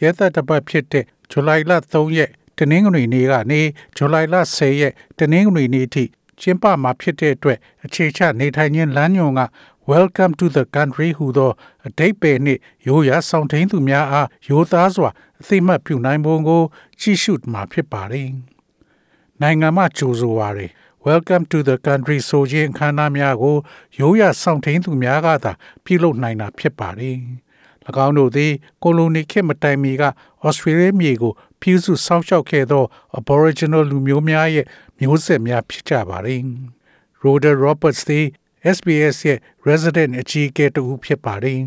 တုတ်ရဲသက်တပတ်ဖြစ်တဲ့ဇူလိုင်လ3ရက်တနင်္ဂနွေနေ့ကနေဇူလိုင်လ10ရက်တနင်္ဂနွေနေ့ထိကျင်းပမှာဖြစ်တဲ့အတွက်အခြေချနေထိုင်ခြင်းလမ်းညွန်က Welcome to the country ဟူသောအတိတ်ပဲနှင့်ရိုးရာဆောင်ထိန်သူများအားရိုးသားစွာအသိမှတ်ပြုနိုင်ပုံကိုကြည့်ရှုမှာဖြစ်ပါတယ်။နိုင်ငံမှကြိုဆိုပါရယ် Welcome to the country ဆိုခြင်းအခမ်းအနားများကိုရိုးရာဆောင်ထိန်သူများကသာပြုလုပ်နိုင်တာဖြစ်ပါတယ်။၎ င်းတို့သည်ကိုလိုနီခေတ်မတိုင်မီကဩစတြေးလျမြေကိုပြုစုစောင့်ရှောက်ခဲ့သော Aboriginal လူမျိုးများရဲ့မျိုးဆက်များဖြစ်ကြပါတယ်။ Rhoda Roberts သည် SBS ရဲ့ resident အကြီးအကဲတူဖြစ်ပါတယ်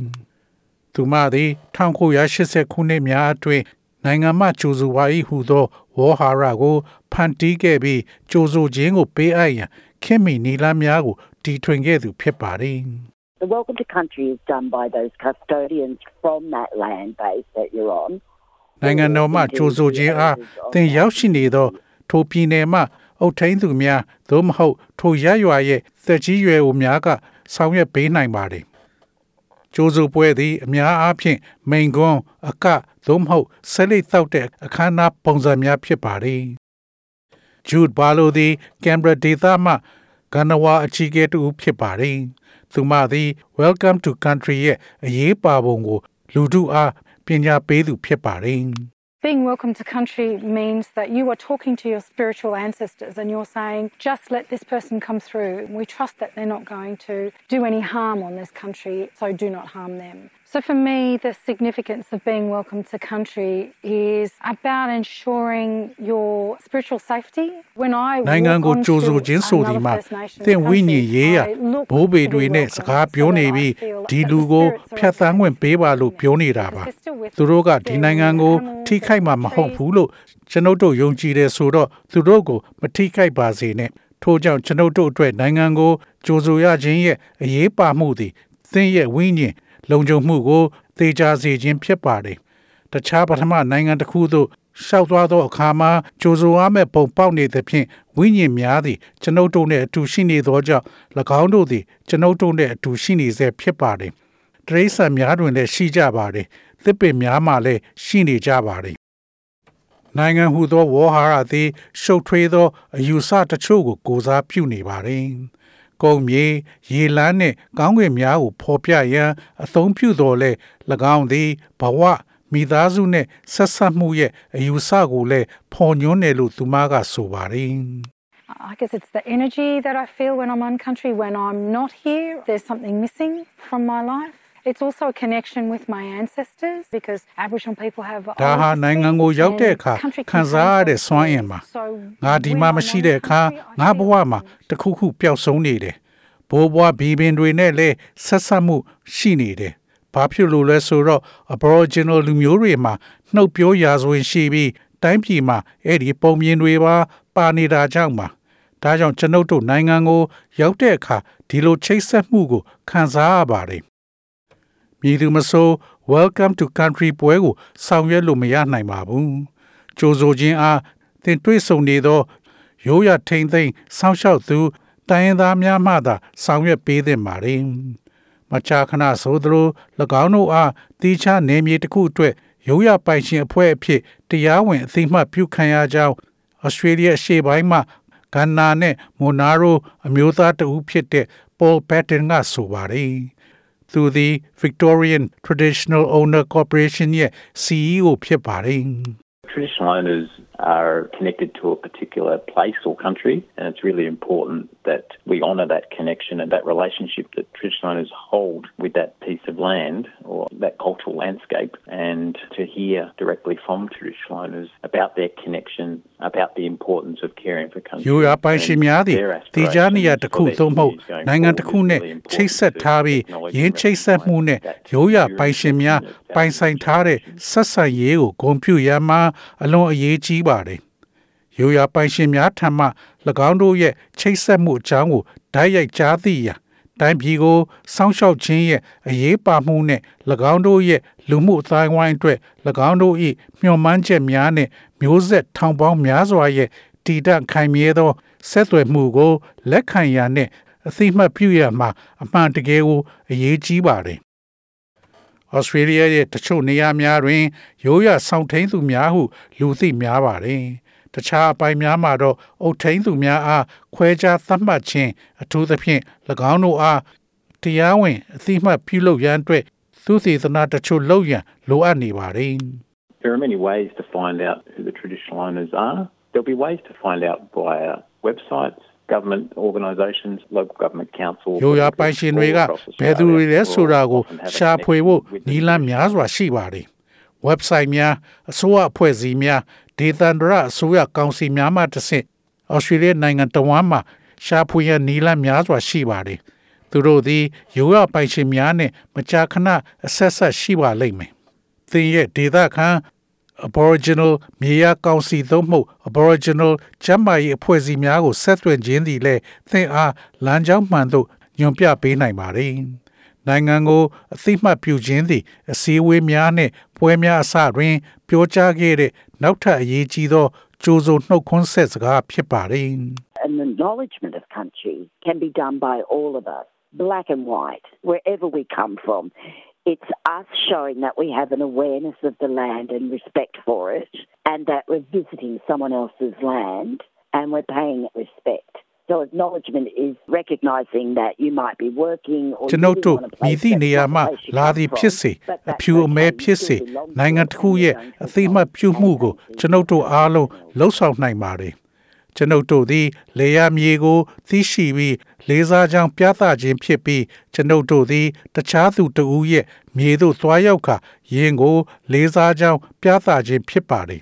။သူမသည်1980ခုနှစ်များအတွင်းနိုင်ငံမှကြိုဆိုပါ၏ဟုသောဝေါ်ဟာရကိုဖန်တီးခဲ့ပြီးကြိုဆိုခြင်းကိုပေးအပ်ရန်ခင်မီနီလာများကိုတီထွင်ခဲ့သူဖြစ်ပါတယ်။ The welcome to country is done by those custodians from that land base that you're on. နိုင်ငံတော်မှကြိုဆိုခြင်းအားသင်ရောက်ရှိနေသော ထိုပြည်နယ်မှအုတ်ထိန်သူများသို့မဟုတ် ထိုရရွာရဲ့သက်ကြီးရွယ်အိုများကဆောင်ရွက်ပေးနိုင်ပါတယ်။ကျိုးစုပွဲသည်အများအားဖြင့်မိန်ကွန်းအကသို့မဟုတ်ဆက်လက်တောက်တဲ့အခမ်းအနားပုံစံများဖြစ်ပါတယ်။ Jude Barlow သည် Canberra ဒေသမှ ကနဝါအကြီးအကဲတူဖြစ်ပါတယ်။သူမသည် Welcome to Country ရဲ့အရေးပါပုံကိုလူထုအားပညာပေးသူဖြစ်ပါတယ်။ Being welcome to country means that you are talking to your spiritual ancestors and you're saying, just let this person come through. We trust that they're not going to do any harm on this country, so do not harm them. So for me, the significance of being welcome to country is about ensuring your spiritual safety. When I နိုင်ငံကိုကြိုဆိုခြင်းဆိုဒီမှာသင်ဝိညာဉ်ရေးရဘိုးဘေတွေနဲ့စကားပြောနေပြီးဒီလူကိုဖျက်ဆီးခွင့်ပေးပါလို့ပြောနေတာပါသူတို့ကဒီနိုင်ငံကိုထိခိုက်မှာမဟုတ်ဘူးလို့ကျွန်ုပ်တို့ယုံကြည်တယ်ဆိုတော့သူတို့ကိုမထိခိုက်ပါစေနဲ့ထို့ကြောင့်ကျွန်ုပ်တို့အတွက်နိုင်ငံကိုကြိုဆိုရခြင်းရဲ့အရေးပါမှုသည်သင်ရဲ့ဝိညာဉ် လုံခြုံမှုကိုသေချာစေခြင်းဖြစ်ပါတယ်။တခြားပထမနိုင်ငံတစ်ခုသို့ရှောက်သွားသောအခါမှာကြိုဆိုရမယ့်ပုံပေါက်နေသဖြင့်ဝိညာဉ်များသည်ကျွန်ုပ်တို့နှင့်အတူရှိနေသောကြောင့်၎င်းတို့သည်ကျွန်ုပ်တို့နှင့်အတူရှိနေစေဖြစ်ပါတယ်။တရိษံများတွင်လည်းရှိကြပါတယ်။သစ်ပင်များမှလည်းရှိနေကြပါတယ်။နိုင်ငံဟုသောဝေါ်ဟာရသည်ရှုပ်ထွေးသောအယူဆတချို့ကိုကိုစားပြုနေပါတယ်။ ကုန်းမြေရေလန်းနှင့်ကောင်းကင်များကိုဖော်ပြရန်အသုံးပြုတော်လဲ၎င်းသည်ဘဝမိသားစုနှင့်ဆက်ဆက်မှုရဲ့အယူဆကိုလည်းဖော်ညွှန်းတယ်လို့သူမကဆိုပါတယ် I guess it's the energy that I feel when I'm on country. When I'm not here, there's something missing from my life. It's also a connection with my ancestors because Aboriginal people have ဒါဟာနိုင်ငံကိုရောက်တဲ့အခါခံစားရတဲ့စွမ်းအင်ပါငါဒီမှာမရှိတဲ့အခါငါဘဝမှာတခုခုပျောက်ဆုံးနေတယ်ဘိုးဘွားဘီဘင်တွေနဲ့လည်းဆက်ဆက်မှုရှိနေတယ်ဘာဖြစ်လို့လဲဆိုတော့ Aboriginal လူမျိုးတွေမှာနှုတ်ပြောရာဇဝင်ရှိပြီးတိုင်းပြည်မှာအဲ့ဒီပုံမြင်တွေပါပါနေတာကြောင့်ပါဒါကြောင့်ကျွန်ုပ်တို့နိုင်ငံကို ရောက်တဲ့အခါဒီလိုချိတ်ဆက်မှုကိုခံစားရပါတယ် မည်သူမဆို welcome to country ပွဲကိုဆောင်ရွက်လို့မရနိုင်ပါဘူးကြိုဆိုခြင်းအားသင်တွေ့ဆုံနေသောရိုးရထိန်သိမ်းစောင့်ရှောက်သူတိုင်းရင်းသားများမှသာဆောင်ရွက်ပေးသင့်ပါတယ်မချာခဏဆိုသလို၎င်းတို့အားတီးခြားနေမြေတစ်ခုအတွက်ရိုးရပိုင်ရှင်အဖွဲ့အဖြစ်တရားဝင်အသိမှတ်ပြုခံရကြောင်းဩစတြေးလျအရှေ့ပိုင်းမှဂန္နာနဲ့မိုနာရိုအမျိုးသားတဦးဖြစ်တဲ့ Paul Patton ကဆိုပါတယ် သူသည် Victorian Traditional Owner Corporation ရဲ့ CEO ဖြစ်ပါတယ် Traditional owners are connected to a particular place or country, and it's really important that we honour that connection and that relationship that traditional owners hold with that piece of land or that cultural landscape, and to hear directly from traditional owners about their connection, about the importance of caring for country. ရိုးရာပိုင်ရှင်များသည်ဒီကြားနေရတစ်ခုသို့မဟုတ်နိုင်ငံတစ်ခုနဲ့ချိတ်ဆက်ထားပြီးရင်းချိတ်ဆက်မှုနဲ့ရိုးရာပိုင်ရှင်များပ ပိုင်ဆိုင်ထားတဲ့ဆက်ဆံရေးကိုဂုဏ်ပြုရမှာအလွန်အရေးကြီး ပါတယ်။ရိုးရာပိုင်ရှင်များထံမှ၎င်းတို့ရဲ့ချိတ်ဆက်မှုအကြောင်းကိုဓာတ်ရိုက်ကြားသိရန်တိုင်းပြည်ကိုစောင့်ရှောက်ခြင်းရဲ့အရေးပါမှုနဲ့၎င်းတို့ရဲ့လူမှုအတိုင်းဝိုင်းအတွက်၎င်းတို့၏မျှော်မှန်းချက်များနဲ့မျိုးဆက်ထောင်ပေါင်းများစွာရဲ့တည်တံ့ခိုင်မြဲသောဆက်သွယ်မှုကိုလက်ခံရနဲ့အသိမှတ်ပြုရမှာအမှန်တကယ်ကိုအရေးကြီးပါတယ်။ ဩစတြေးလျရဲ့တချို့နေရာများတွင်ရိုးရဆောင်ထိန်သူများဟု လူသိများပါတယ်။တခြားအပိုင်းများမှာတော့အုတ်ထိန်သူများအားခွဲခြားသတ်မှတ်ခြင်းအထူးသဖြင့်၎င်းတို့အားတရားဝင်အသိမှတ်ပြုလုပ်ရန်အတွက်သုသေသနာတချို့လုပ်ရန်လိုအပ်နေပါတယ်။ There are many ways to find out who the traditional owners are. There'll be ways to find out via websites, government organisations, local government councils. ရိုးရာပိုင်ရှင်တွေကဘယ်သူတွေလဲဆိုတာကိုရှာဖွေဖို့နီလန်းများစွာရှိပါတယ်။ website များအစိုးရအဖွဲ့အစည်းများဒေသန္တရအစိုးရကောင်စီများမှတဆင့်ဩစတြေးလျနိုင်ငံတော်ဝန်မှရှာဖွေရနီလန်းများစွာရှိပါတယ်။သူတို့သည်ရိုးရာပိုင်ရှင်များနဲ့မကြာခဏအဆက်ဆက်ရှိပါလိမ့်မယ်။သင်ရဲ့ဒေသခံ Aboriginal မြေယာကောင်စီသို့မဟုတ် Aboriginal ကျမ်းမာရေးအဖွဲ့အစည်းများကိုဆက်သွယ်ခြင်းသည်လည်းသင်အားလမ်းကြောင်းမှန်သို့ညွှန်ပြပေးနိုင်ပါတယ်။နိုင်ငံကိုအသိမှတ်ပြုခြင်းသည်အစည်းအဝေးများနှင့်ပွဲများအစတွင် ပြောကြားခဲ့တဲ့နောက်ထပ်အရေးကြီးသောကြိုးစိုးနှုတ်ခွန်းဆက်စကားဖြစ်ပါတယ်။ An acknowledgement of country can be done by all of us, black and white, wherever we come from. It's us showing that we have an awareness of the land and respect for it, and that we're visiting someone else's land and we're paying it respect. So acknowledgement is recognizing that you might be working or ကျွန်ုပ်တို့မြည်သည့်နေရာမှလာသည်ဖြစ်စေအဖြူအမဲဖြစ်စေနိုင်ငံတစ်ခုရဲ့အသိမှတ်ပြုမှုကိုကျွန်ုပ်တို့အားလုံးလှုပ်ဆောင်နိုင်ပါတယ် ကျွန်ုပ်တို့သည်လေယာမြေကို သိရှိပြီးလေးစားကြောင်းပြသခြင်းဖြစ်ပြီးကျွန်ုပ်တို့သည်တခြားသူတဦးရဲ့မြေသို့သွားရောက်ခါယင်ကို လေးစားကြောင်းပြသခြင်းဖြစ်ပါသည်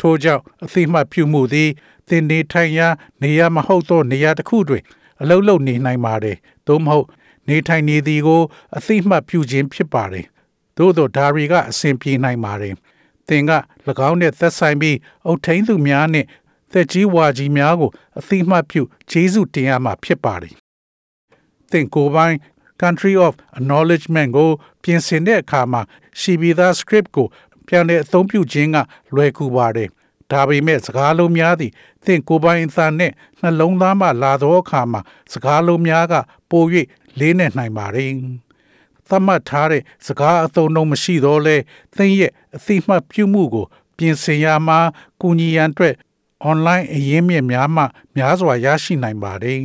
ထို့ကြောင့်အသိမှတ်ပြုမှုသည်သင်နေထိုင်ရာနေရာမဟုတ်သောနေရာတစ်ခုတွင်အလုံးလုံးနေနိုင်ပါတယ်သို့မဟုတ်နေထိုင်နေသည်ကို အသိမှတ်ပြုခြင်းဖြစ်ပါတယ်သို့သောဒါရီကအစဉ်ပြေနိုင်ပါတယ်သင်က၎င်းနှင့်သက်ဆိုင်ပြီးအုတ်ထိန်သူများနှင့် သက်ကြီးဝါကြီးများကိုအသိမှတ်ပြုဂျေစုတင်ရမှာဖြစ်ပါတယ်။သင်ကိုယ်ပိုင် country of acknowledgement ကို ပြင်ဆင်တဲ့အခါမှာရှိပြီးသား script ကိုပြန်လည်အသုံးပြုခြင်းကလွယ်ကူပါတယ်။ဒါပေမဲ့စကားလုံးများသည်သင်ကိုယ်ပိုင်အသံနဲ့နှလုံးသားမှလာသောအခါမှာစကားလုံးများကပို၍လေးနဲ့နိုင်ပါတယ်။သတ်မှတ်ထားတဲ့စကားအသုံးအနှုန်းမရှိတော့လဲသင်ရဲ့အသိမှတ်ပြုမှုကို ပြင်ဆင်ရမှာကူညီရန်အတွက် online အရင်းမြစ်များမှ များစွာရရှိနိုင်ပါတယ်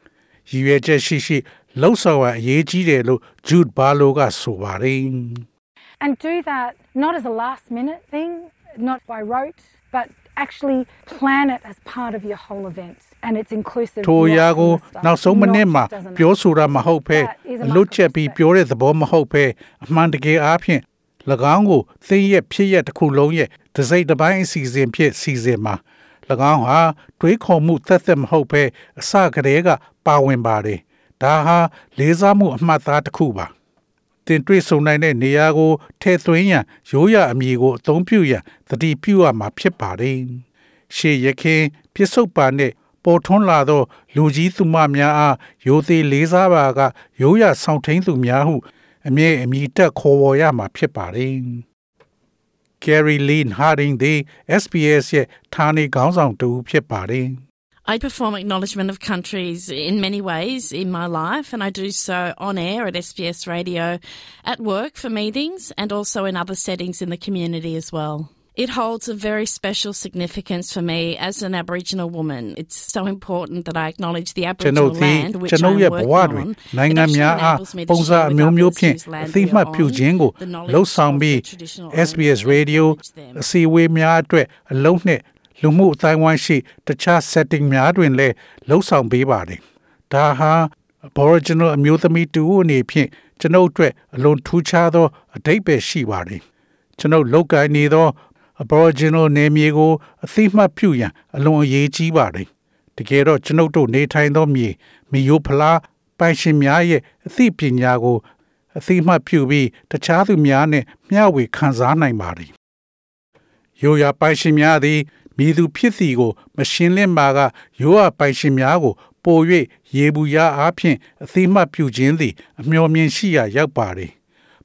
။ရည်ရွယ်ချက်ရှိရှိလှုပ်ဆောင်ရအရေးကြီးတယ်လို့ Jude Barlow ကဆိုပါတယ် And do that not as a last minute thing, not by rote, but actually plan it as part of your whole event. And it's inclusive. ထိုရာကိုနောက်ဆုံးမိနစ်မှာပြောဆိုတာမဟုတ်ဘဲအလွတ်ချက်ပြီးပြောတဲ့သဘောမဟုတ်ဘဲအမှန်တကယ်အားဖြင့်၎င်းကိုသိရဲ့ဖြစ်ရတစ်ခုလုံးရဲ့တစိမ့်တစ်ပိုင်းအစီအစဉ်ဖြစ်စီစဉ်မှာ၎ င်းဟာတွေးခေါ်မှုသက်သက်မဟုတ်ဘဲအစကတည်းကပါဝင်ပါတယ်ဒါဟာလေးစားမှုအမှတ်သားတစ်ခုပါတင်တွေ့ဆုံနိုင်တဲ့နေရာကိုထဲသွင်းရန်ရိုးရအမည်ကိုအသုံးပြုရန်တတိပြုရမှာဖြစ်ပါတယ်ရှေ့ရခင်ပြစ္ဆုတ်ပါနဲ့ပေါ်ထွန်းလာသော လူကြီးသူမများအားရိုသေလေးစားပါကရိုးရဆောင်ထိန်သူများဟုအမြဲအမိတက်ခေါ်ဝေါ်ရမှာဖြစ်ပါတယ် Gary Lynn Harding သည် SBS ရဲ့ဌာနေခေါင်းဆောင်တူဖြစ်ပါတယ် I perform acknowledgement of countries in many ways in my life, and I do so on air at SBS Radio, at work for meetings, and also in other settings in the community as well. It holds a very special significance for me as an Aboriginal woman. It's so important that I acknowledge the ကျွန်ုပ် Aboriginal သည် land which ကျွန်ုပ် I'm ရဲ့ဘဝ working တွင် on. နိုင်ငံ It actually များအား enables me to ပုံစံ share အ with မျိုးမျိုး others ဖြင့် whose land အသိမှတ် we ပြု own ခြင်းကို the knowledge လှုပ်ဆောင် of ပြီး the traditional SBS owners and Radio acknowledge them. အစီအဝေးများအတွက်အလုံးနှင့်လူမှုအတိုင်းအဝိုင်းရှိတခြား setting များတွင်လည်းလှုပ်ဆောင်ပေးပါတယ်ဒါဟာ Aboriginal အမျိုးသမီးတူအနေဖြင့်ကျွန်ုပ်အတွက်အလွန်ထူးခြားသောအဓိပ္ပာယ်ရှိပါတယ်ကျွန်ုပ်လောက်ကိုင်းနေသော Aboriginal နေမြေကိုအသိမှတ်ပြုရန်အလွန်အရေးကြီးပါတယ်တကယ်တော့ကျွန်ုပ်တို့နေထိုင်သောမြေမီယိုဖလားပိုင်ရှင်များရဲ့အသိပညာကိုအသိမှတ်ပြုပြီးတခြားသူများနဲ့မျှဝေခံစားနိုင်ပါသည်ရိုးရာပိုင်ရှင်များသည်မိသူဖြစ်စီကို မရှင်းလင်းပါကရိုးရာပိုင်ရှင်များကို ပို၍ရေဘူးရအားဖြင့်အသိမှတ်ပြုခြင်းသည် အမျှော်မြင်ရှိရာရောက်ပါသည်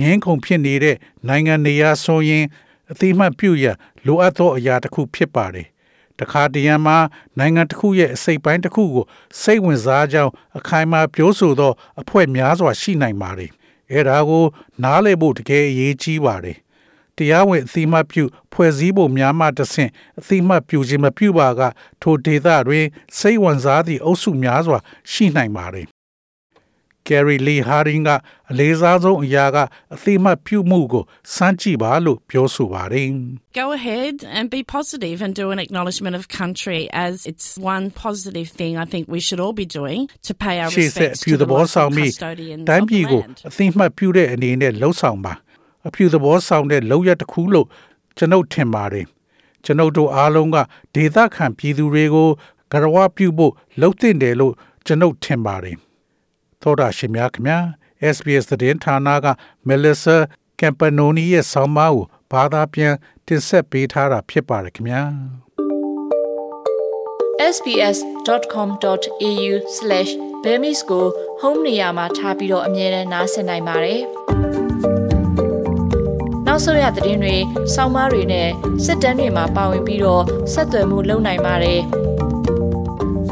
ငင်းခုန်ဖြစ်နေတဲ့နိုင်ငံနေရာဆိုရင်အသိမှတ်ပြုရန်လိုအပ်သောအရာတစ်ခုဖြစ်ပါတယ်တခါတရံမှာနိုင်ငံတစ်ခုရဲ့အစိတ်ပိုင်းတစ်ခုကိုစိတ်ဝင်စားကြောင်းအခိုင်အမာပြောဆိုသောအဖွဲ့များစွာရှိနိုင်ပါတယ်အဲဒါကို နားလည်ဖို့တကယ်အရေးကြီးပါတယ်တရားဝင်အသိမှတ်ပြုဖွဲ့စည်းဖို့များမှတဆင့်အသိမှတ်ပြုခြင်းမပြုပါကထိုဒေသတွင်စိတ်ဝင်စားသည့်အုပ်စုများစွာရှိနိုင်ပါတယ်။ Gary Lee Harding ကအလေးစားဆုံးအရာကအသိမှတ်ပြုမှုကိုစမ်းကြည့်ပါလို့ပြောဆိုပါတယ် Go ahead and be positive and do an acknowledgement of country as it's one positive thing I think we should all be doing to pay our ရှေ့ဆက် respects အပြု to သ the ဘောဆောင် local ပြီး custodians တိုင်း of ပြည် the ကို land. အသိမှတ်ပြုတဲ့အနေနဲ့လှုပ်ဆောင်ပါအပြုသဘောဆောင်တဲ့လောက်ရတစ်ခုလို့ကျွန်ုပ်ထင်ပါတယ်ကျွန်ုပ်တို့အားလုံးကဒေသခံပြည်သူတွေကိုဂရဝပြုဖို့လှုပ်တင်တယ်လို့ကျွန်ုပ်ထင်ပါတယ် သောတာရှင်များခင်ဗျာ SBS သတင်းဌာနက Melissa Campanoni ရဲ့ဆောင်းပါးကိုဘာသာပြန်တင်ဆက်ပေးထားတာဖြစ်ပါတယ်ခင်ဗျာ sbs.com.au/bemis ကို home နေရာမှာထားပြီးတော့အမြဲတမ်းနှာစင်နိုင်ပါတယ်။နောက်ဆုံးရသတင်းတွေ၊စောင်းမားတွေနဲ့စစ်တမ်းတွေမှာပါဝင်ပြီးတော့ဆက်သွယ်မှုလုပ်နိုင်ပါတယ်။